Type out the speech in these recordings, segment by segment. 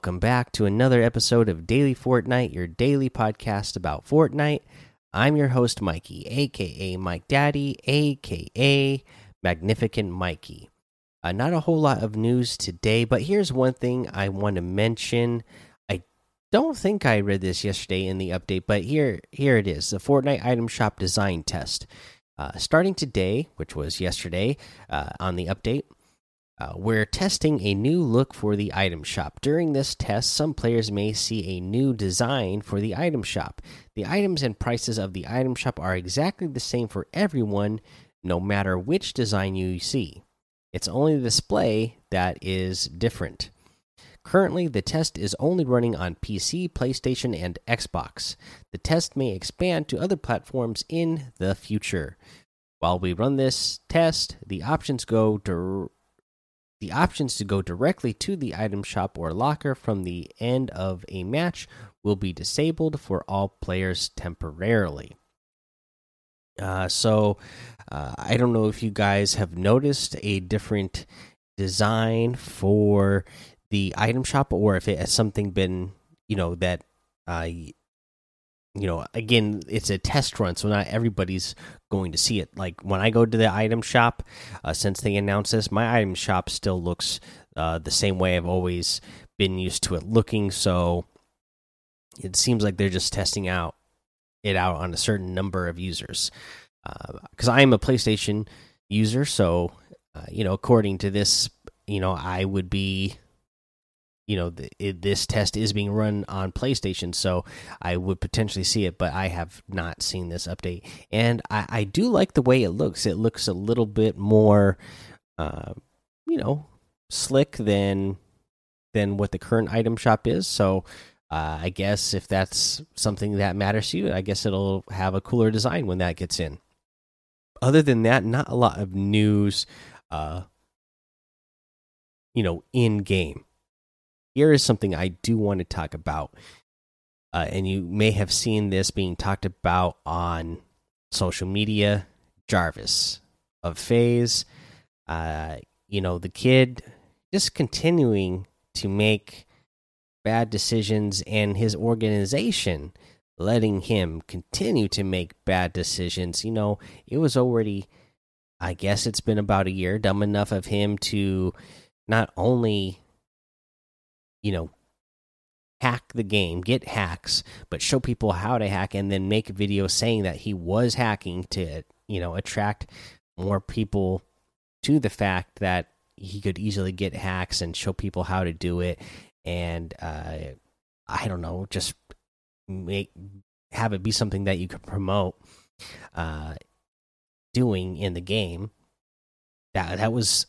Welcome back to another episode of Daily Fortnite, your daily podcast about Fortnite. I'm your host, Mikey, aka Mike Daddy, aka Magnificent Mikey. Uh, not a whole lot of news today, but here's one thing I want to mention. I don't think I read this yesterday in the update, but here, here it is: the Fortnite item shop design test. Uh, starting today, which was yesterday, uh, on the update, uh, we're testing a new look for the item shop. During this test, some players may see a new design for the item shop. The items and prices of the item shop are exactly the same for everyone, no matter which design you see. It's only the display that is different. Currently, the test is only running on PC, PlayStation, and Xbox. The test may expand to other platforms in the future. While we run this test, the options go the options to go directly to the item shop or locker from the end of a match will be disabled for all players temporarily. Uh, so, uh, I don't know if you guys have noticed a different design for the item shop or if it has something been, you know, that uh, you know, again, it's a test run, so not everybody's going to see it. Like when I go to the item shop, uh, since they announced this, my item shop still looks uh, the same way I've always been used to it looking. So it seems like they're just testing out it out on a certain number of users. Because uh, I am a PlayStation user, so uh, you know, according to this, you know, I would be you know the, it, this test is being run on PlayStation, so I would potentially see it, but I have not seen this update, and I, I do like the way it looks. It looks a little bit more, uh, you know, slick than than what the current item shop is. So uh, I guess if that's something that matters to you, I guess it'll have a cooler design when that gets in. Other than that, not a lot of news. Uh, you know, in game here is something I do want to talk about. Uh, and you may have seen this being talked about on social media. Jarvis of FaZe, uh, you know, the kid just continuing to make bad decisions, and his organization letting him continue to make bad decisions. You know, it was already, I guess it's been about a year, dumb enough of him to not only you know, hack the game, get hacks, but show people how to hack and then make a video saying that he was hacking to, you know, attract more people to the fact that he could easily get hacks and show people how to do it and uh I don't know, just make have it be something that you could promote uh doing in the game. That that was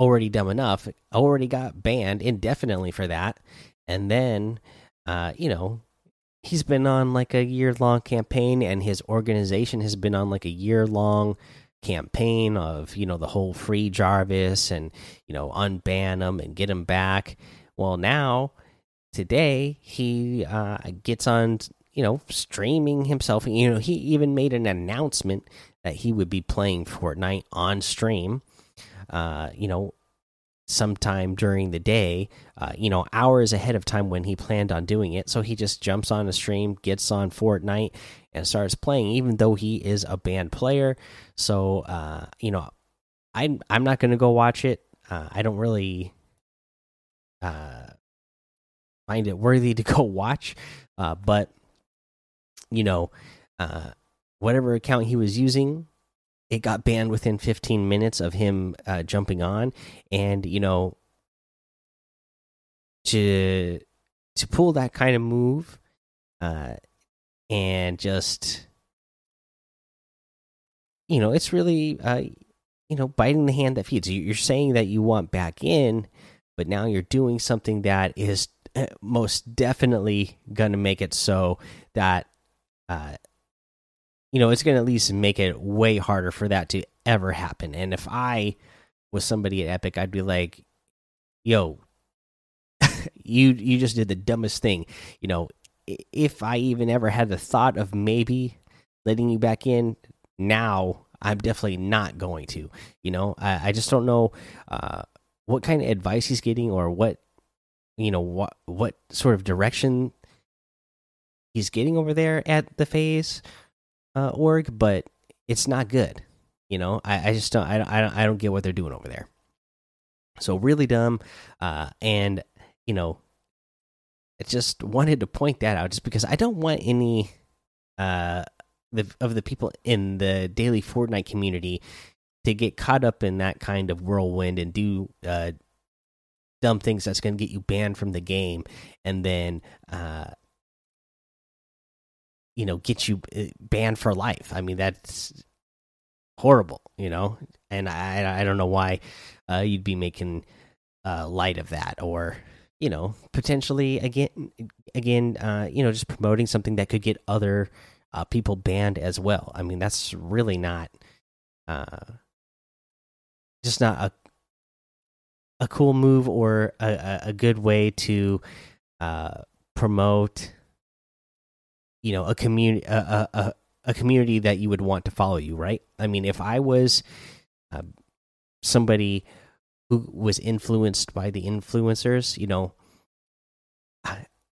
already dumb enough, already got banned indefinitely for that. And then, uh, you know, he's been on like a year long campaign, and his organization has been on like a year long campaign of, you know, the whole free Jarvis and, you know, unban him and get him back. Well, now, today, he uh, gets on, you know, streaming himself. You know, he even made an announcement that he would be playing Fortnite on stream uh, you know, sometime during the day, uh, you know, hours ahead of time when he planned on doing it. So he just jumps on a stream, gets on Fortnite, and starts playing, even though he is a banned player. So, uh, you know, I'm I'm not going to go watch it. Uh, I don't really uh, find it worthy to go watch, uh, but you know, uh, whatever account he was using, it got banned within 15 minutes of him uh, jumping on. And you know to to pull that kind of move uh and just you know it's really uh you know biting the hand that feeds. You're saying that you want back in but now you're doing something that is uh, most definitely going to make it so that uh you know, it's going to at least make it way harder for that to ever happen. And if I was somebody at Epic, I'd be like, "Yo, you you just did the dumbest thing." You know, if I even ever had the thought of maybe letting you back in, now I'm definitely not going to. You know, I, I just don't know uh, what kind of advice he's getting or what you know what what sort of direction he's getting over there at the FaZe uh, org, but it's not good. You know, I, I just don't I, I don't I don't get what they're doing over there. So really dumb, uh, and you know, I just wanted to point that out just because I don't want any uh the of the people in the daily Fortnite community to get caught up in that kind of whirlwind and do uh dumb things that's going to get you banned from the game and then uh you know get you uh, banned for life. I mean that's horrible you know? And i i don't know why uh you'd be making uh light of that or you know potentially again again uh you know just promoting something that could get other uh people banned as well. I mean that's really not uh just not a a cool move or a, a good way to uh, promote you know a community a, a, a community that you would want to follow you right i mean if i was uh, somebody who was influenced by the influencers you know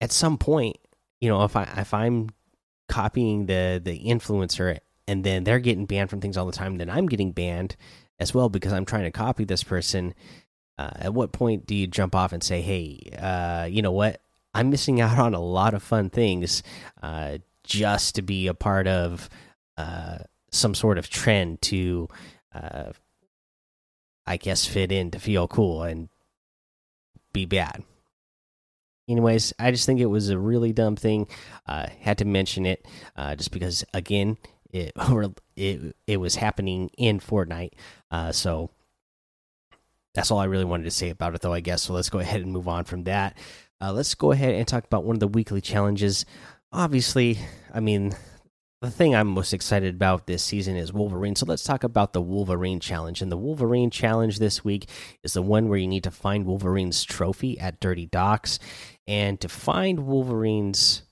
at some point you know if i if i'm copying the the influencer and then they're getting banned from things all the time then i'm getting banned as well because i'm trying to copy this person uh, at what point do you jump off and say, "Hey, uh, you know what? I'm missing out on a lot of fun things uh, just to be a part of uh, some sort of trend to, uh, I guess, fit in to feel cool and be bad." Anyways, I just think it was a really dumb thing. Uh, had to mention it just because, again, it it it was happening in Fortnite. so that's all I really wanted to say about it, though, I guess. So let's go ahead and move on from that. Uh, let's go ahead and talk about one of the weekly challenges. Obviously, I mean, the thing I'm most excited about this season is Wolverine. So let's talk about the Wolverine challenge. And the Wolverine challenge this week is the one where you need to find Wolverine's trophy at Dirty Docks. And to find Wolverine's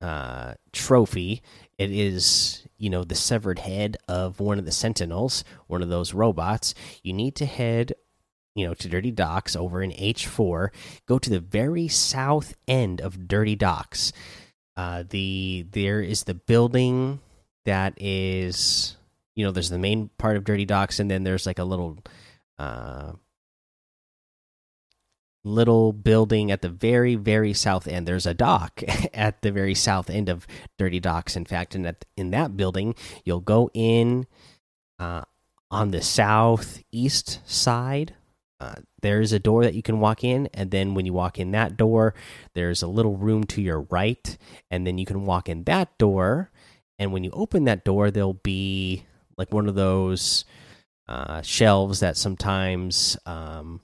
uh, trophy, it is you know the severed head of one of the Sentinels, one of those robots. You need to head you know to Dirty Docks over in H4. Go to the very south end of Dirty Docks. Uh, the there is the building that is you know there's the main part of Dirty Docks and then there's like a little uh, little building at the very very south end there's a dock at the very south end of dirty docks in fact and at, in that building you'll go in uh, on the southeast side uh, there's a door that you can walk in, and then when you walk in that door, there's a little room to your right, and then you can walk in that door. And when you open that door, there'll be like one of those uh, shelves that sometimes um,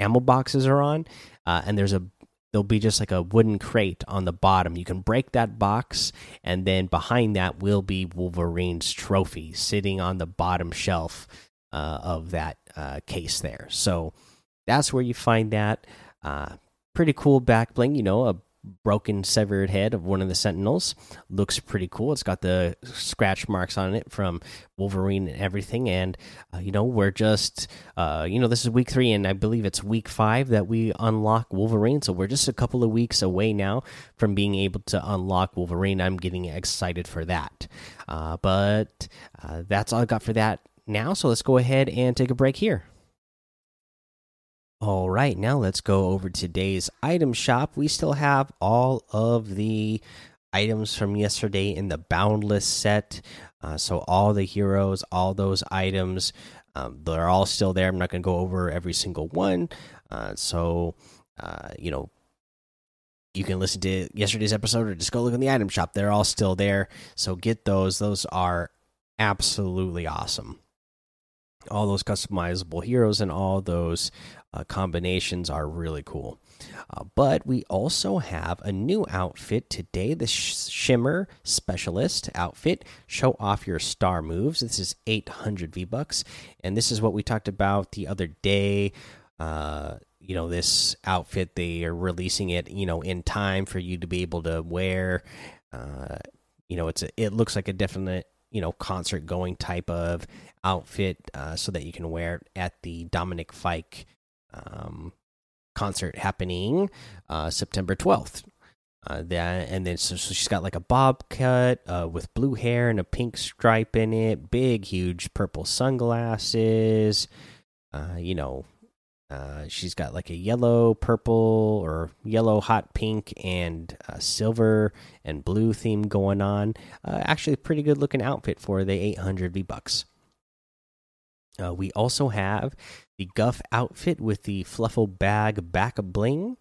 ammo boxes are on, uh, and there's a there'll be just like a wooden crate on the bottom. You can break that box, and then behind that will be Wolverine's trophy sitting on the bottom shelf of that uh, case there. So that's where you find that. Uh, pretty cool back bling, you know, a broken severed head of one of the sentinels. Looks pretty cool. It's got the scratch marks on it from wolverine and everything. And uh, you know we're just uh, you know this is week three and i believe it's week five that we unlock wolverine. So we're just a couple of weeks away now from being able to unlock wolverine. I'm getting excited for that. Uh, but uh, that's all i got for that now, so let's go ahead and take a break here. All right, now let's go over today's item shop. We still have all of the items from yesterday in the Boundless set. Uh, so, all the heroes, all those items, um, they're all still there. I'm not going to go over every single one. Uh, so, uh, you know, you can listen to yesterday's episode or just go look in the item shop. They're all still there. So, get those. Those are absolutely awesome all those customizable heroes and all those uh, combinations are really cool. Uh, but we also have a new outfit today the Sh Shimmer Specialist outfit. Show off your star moves. This is 800 V Bucks. And this is what we talked about the other day. Uh, you know, this outfit, they are releasing it, you know, in time for you to be able to wear. Uh, you know, it's a, it looks like a definite you know concert going type of outfit uh, so that you can wear it at the Dominic Fike um, concert happening uh, September 12th. Uh, that and then so, so, she's got like a bob cut uh, with blue hair and a pink stripe in it, big, huge purple sunglasses. Uh, you know, uh, she's got like a yellow, purple, or yellow, hot pink, and uh, silver and blue theme going on. Uh, actually, pretty good looking outfit for the 800 V bucks. Uh, we also have the Guff outfit with the Fluffle bag back bling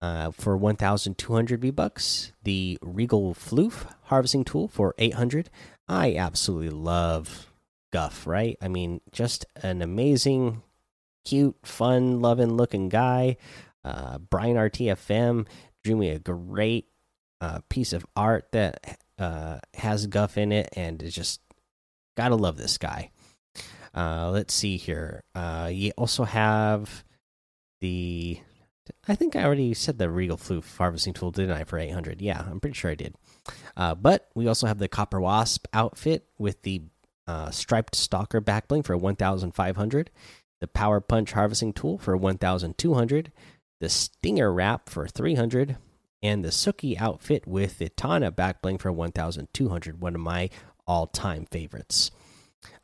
uh, for 1,200 V bucks. The Regal Floof harvesting tool for 800. I absolutely love Guff. Right? I mean, just an amazing cute, fun loving looking guy. Uh, Brian RTFM drew me a great uh, piece of art that uh, has guff in it, and is just gotta love this guy. Uh, let's see here. Uh, you also have the. I think I already said the Regal Floof harvesting tool, didn't I? For 800. Yeah, I'm pretty sure I did. Uh, but we also have the Copper Wasp outfit with the striped stalker backbling for 1,500 the Power Punch harvesting tool for 1200, the Stinger wrap for 300, and the Suki outfit with the Tana backbling for 1200, one of my all-time favorites.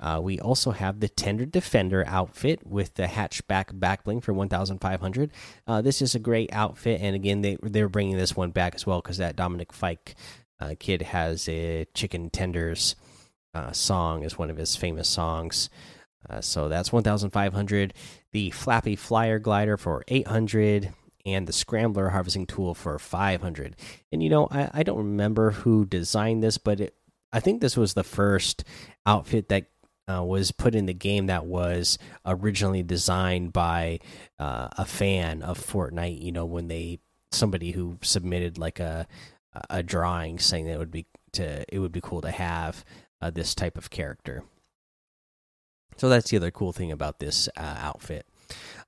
Uh, we also have the Tender Defender outfit with the hatchback backbling for 1,500. Uh, this is a great outfit, and again, they they're bringing this one back as well because that Dominic Fike uh, kid has a Chicken Tenders uh, song as one of his famous songs. Uh, so that's 1,500. The Flappy Flyer Glider for 800, and the Scrambler Harvesting Tool for 500. And you know, I, I don't remember who designed this, but it, I think this was the first outfit that uh, was put in the game that was originally designed by uh, a fan of Fortnite. You know, when they somebody who submitted like a a drawing saying that it would be to it would be cool to have uh, this type of character. So that's the other cool thing about this uh, outfit.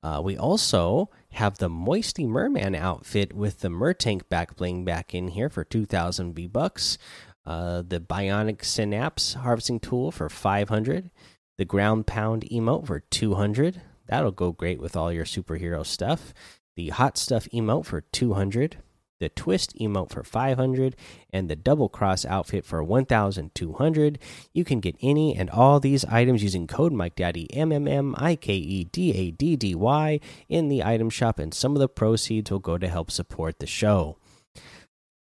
Uh, we also have the Moisty Merman outfit with the Mertank back bling back in here for 2,000 V bucks. Uh, the Bionic Synapse harvesting tool for 500. The Ground Pound emote for 200. That'll go great with all your superhero stuff. The Hot Stuff emote for 200 the twist emote for 500 and the double cross outfit for 1200 you can get any and all these items using code mike daddy m m m i k e d a d d y in the item shop and some of the proceeds will go to help support the show.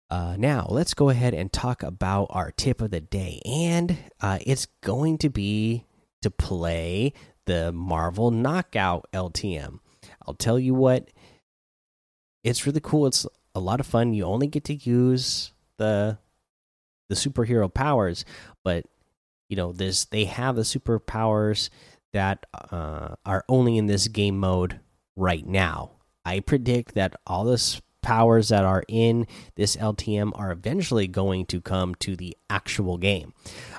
Uh, now let's go ahead and talk about our tip of the day and uh, it's going to be to play the marvel knockout ltm i'll tell you what it's really cool. It's a lot of fun. You only get to use the the superhero powers, but you know this they have the superpowers that uh, are only in this game mode right now. I predict that all this powers that are in this LTM are eventually going to come to the actual game.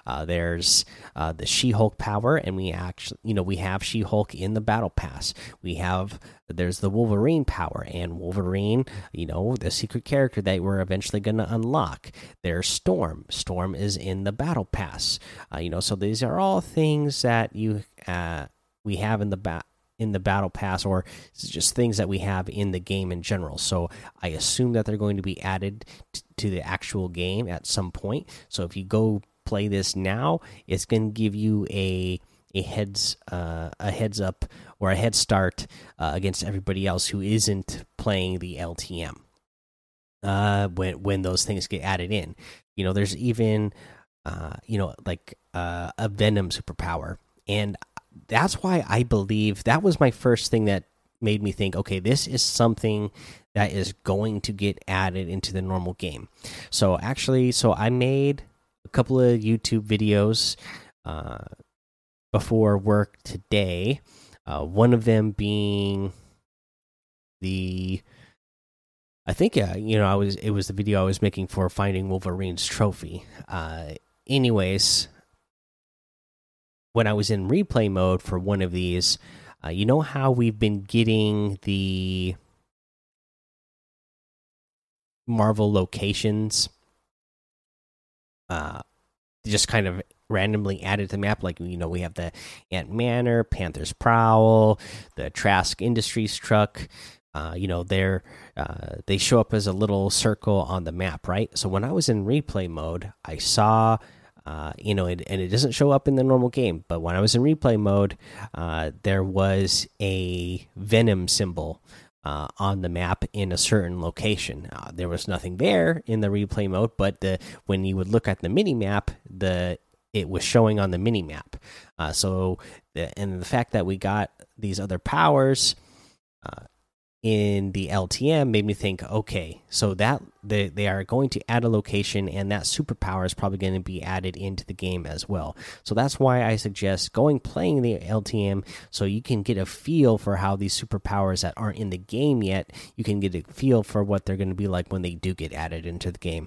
Uh, there's uh, the She-Hulk power, and we actually, you know, we have She-Hulk in the Battle Pass. We have there's the Wolverine power, and Wolverine, you know, the secret character that we're eventually going to unlock. There's Storm. Storm is in the Battle Pass. Uh, you know, so these are all things that you uh, we have in the bat in the battle pass or just things that we have in the game in general. So I assume that they're going to be added to the actual game at some point. So if you go play this now, it's going to give you a a heads uh, a heads up or a head start uh, against everybody else who isn't playing the LTM. Uh, when when those things get added in, you know, there's even uh, you know like uh, a Venom superpower, and that's why I believe that was my first thing that made me think, okay, this is something that is going to get added into the normal game. So actually, so I made a couple of YouTube videos uh, before work today. Uh, one of them being the I think uh, you know I was it was the video I was making for finding Wolverine's trophy. Uh, anyways, when I was in replay mode for one of these, uh, you know how we've been getting the Marvel locations uh, just kind of randomly added to the map. Like, you know, we have the Ant Manor, Panther's Prowl, the Trask Industries truck. uh, you know they're uh, they show up as a little circle on the map, right? So when I was in replay mode, I saw. Uh, you know, it, and it doesn't show up in the normal game. But when I was in replay mode, uh, there was a Venom symbol uh, on the map in a certain location. Uh, there was nothing there in the replay mode, but the when you would look at the mini map, the it was showing on the mini map. Uh, so, the, and the fact that we got these other powers uh, in the LTM made me think, okay, so that they they are going to add a location, and that superpower is probably going to be added into the game as well. So that's why I suggest going playing the LTM, so you can get a feel for how these superpowers that aren't in the game yet, you can get a feel for what they're going to be like when they do get added into the game.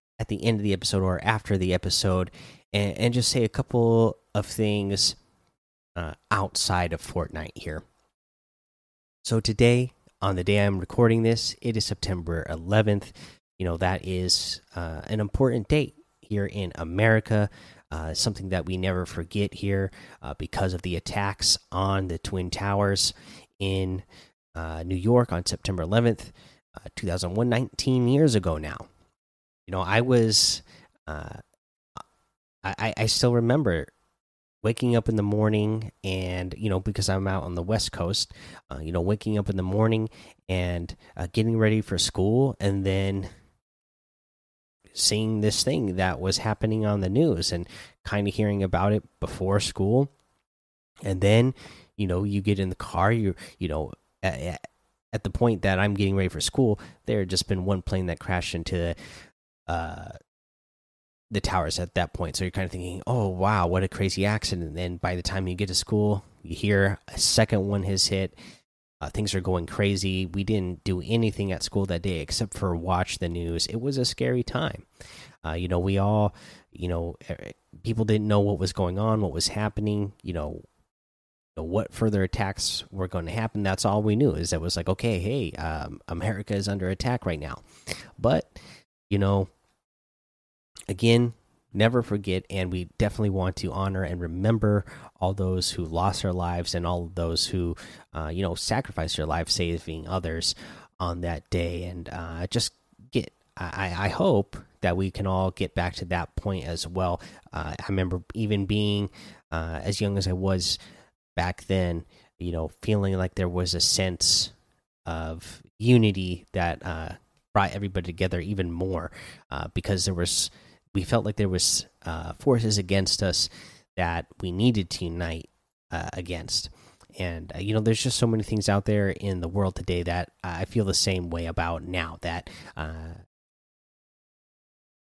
at the end of the episode or after the episode and, and just say a couple of things uh, outside of Fortnite here. So today, on the day I'm recording this, it is September 11th. You know, that is uh, an important date here in America. Uh, something that we never forget here uh, because of the attacks on the Twin Towers in uh, New York on September 11th, uh, 2001, 19 years ago now you know, I was, uh, I I still remember waking up in the morning and you know because i'm out on the west coast uh, you know waking up in the morning and uh, getting ready for school and then seeing this thing that was happening on the news and kind of hearing about it before school. And then you know you get in the car you you know at, at the point that i'm getting ready for school there had just been one plane that crashed into the towers at that point. So you're kind of thinking, oh, wow, what a crazy accident. And then by the time you get to school, you hear a second one has hit. Uh, things are going crazy. We didn't do anything at school that day except for watch the news. It was a scary time. Uh, you know, we all, you know, people didn't know what was going on, what was happening. You know, what further attacks were going to happen. That's all we knew. Is that was like, okay, hey, um, America is under attack right now. But you know, again, never forget, and we definitely want to honor and remember all those who lost their lives and all of those who, uh, you know, sacrificed their lives saving others on that day. And uh, just get, I, I hope that we can all get back to that point as well. Uh, I remember even being uh, as young as I was back then, you know, feeling like there was a sense of unity that uh, brought everybody together even more uh, because there was we felt like there was uh, forces against us that we needed to unite uh, against. And uh, you know there's just so many things out there in the world today that i feel the same way about now that uh,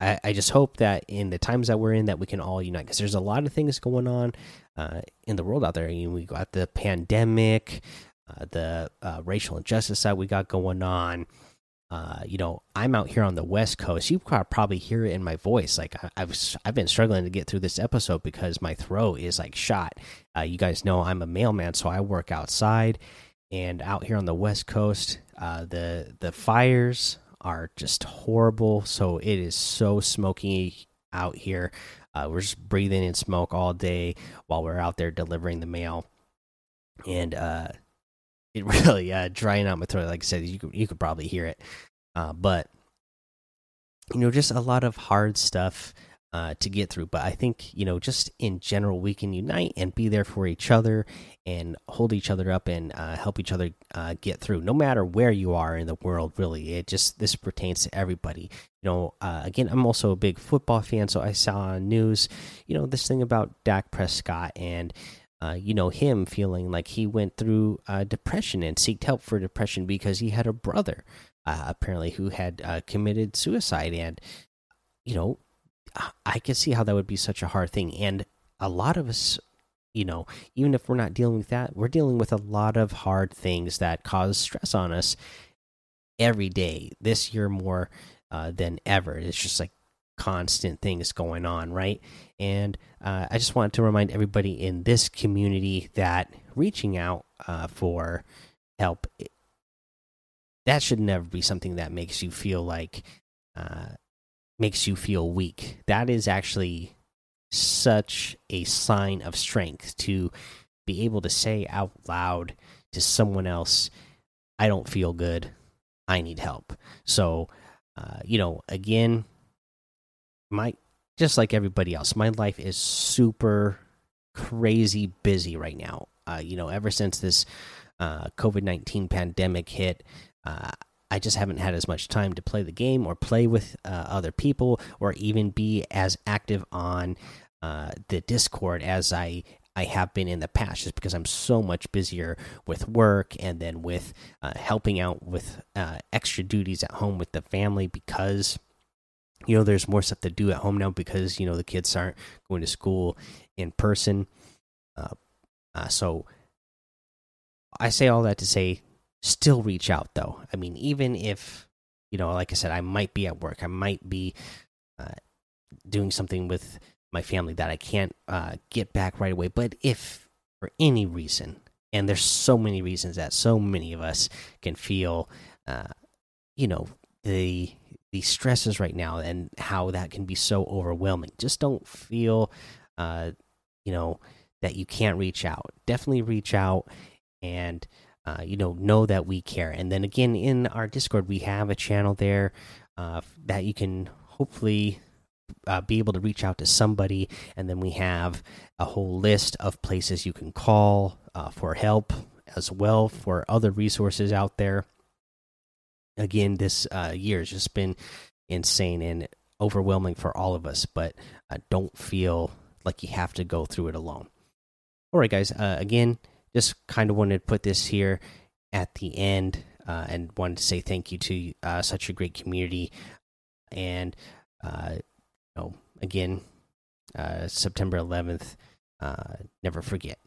I, I, just hope that in the times that we're in that we can all unite because there's a lot of things going on uh, in the world out there. You know, we got the pandemic uh, the racial injustice that we got going on uh, you know, I'm out here on the West Coast. You probably hear it in my voice. Like I, have I've been struggling to get through this episode because my throat is like shot. Uh, you guys know I'm a mailman, so I work outside, and out here on the West Coast, uh, the the fires are just horrible. So it is so smoky out here. Uh, we're just breathing in smoke all day while we're out there delivering the mail, and uh, it really uh, drying out my throat. Like I said, you could you could probably hear it, uh, but you know, just a lot of hard stuff uh, to get through. But I think you know, just in general, we can unite and be there for each other and hold each other up and uh, help each other uh, get through, no matter where you are in the world. Really, it just this pertains to everybody. You know, uh, again, I'm also a big football fan, so I saw news, you know, this thing about Dak Prescott and uh, you know him feeling like he went through uh, depression and seeked help for depression because he had a brother uh, apparently who had uh, committed suicide and you know i can see how that would be such a hard thing and a lot of us you know even if we're not dealing with that we're dealing with a lot of hard things that cause stress on us every day this year more uh, than ever. It's just like constant things going on, right? And uh, I just want to remind everybody in this community that reaching out uh, for help that should never be something that makes you feel like uh, makes you feel weak. That is actually such a sign of strength to be able to say out loud to someone else, "I don't feel good. I need help." So, uh, you know, again, my just like everybody else, my life is super crazy busy right now. Uh, you know, ever since this uh, COVID nineteen pandemic hit, uh, I just haven't had as much time to play the game or play with uh, other people or even be as active on uh, the Discord as I I have been in the past, just because I'm so much busier with work and then with uh, helping out with extra duties at home with the family because you know there's more stuff to do at home now because you know the kids aren't going to school in person. Uh, uh, so I say all that to say still reach out though. I mean, even if you know, like I said, I might be at work, I might be uh, doing something with my family that I can't uh, get back right away. But if for any reason, and there's so many reasons that so many of us can feel, uh, you know, the the stresses right now and how that can be so overwhelming. Just don't feel, uh, you know, that you can't reach out. Definitely reach out and uh, you know know that we care and then again in our discord we have a channel there uh, that you can hopefully uh, be able to reach out to somebody and then we have a whole list of places you can call uh, for help as well for other resources out there again this uh, year has just been insane and overwhelming for all of us but uh, don't feel like you have to go through it alone all right guys again just kind of wanted to put this here at the end uh, and wanted to say thank you to uh, such a great community. And, uh, you know, again, uh, September 11th, uh, never forget.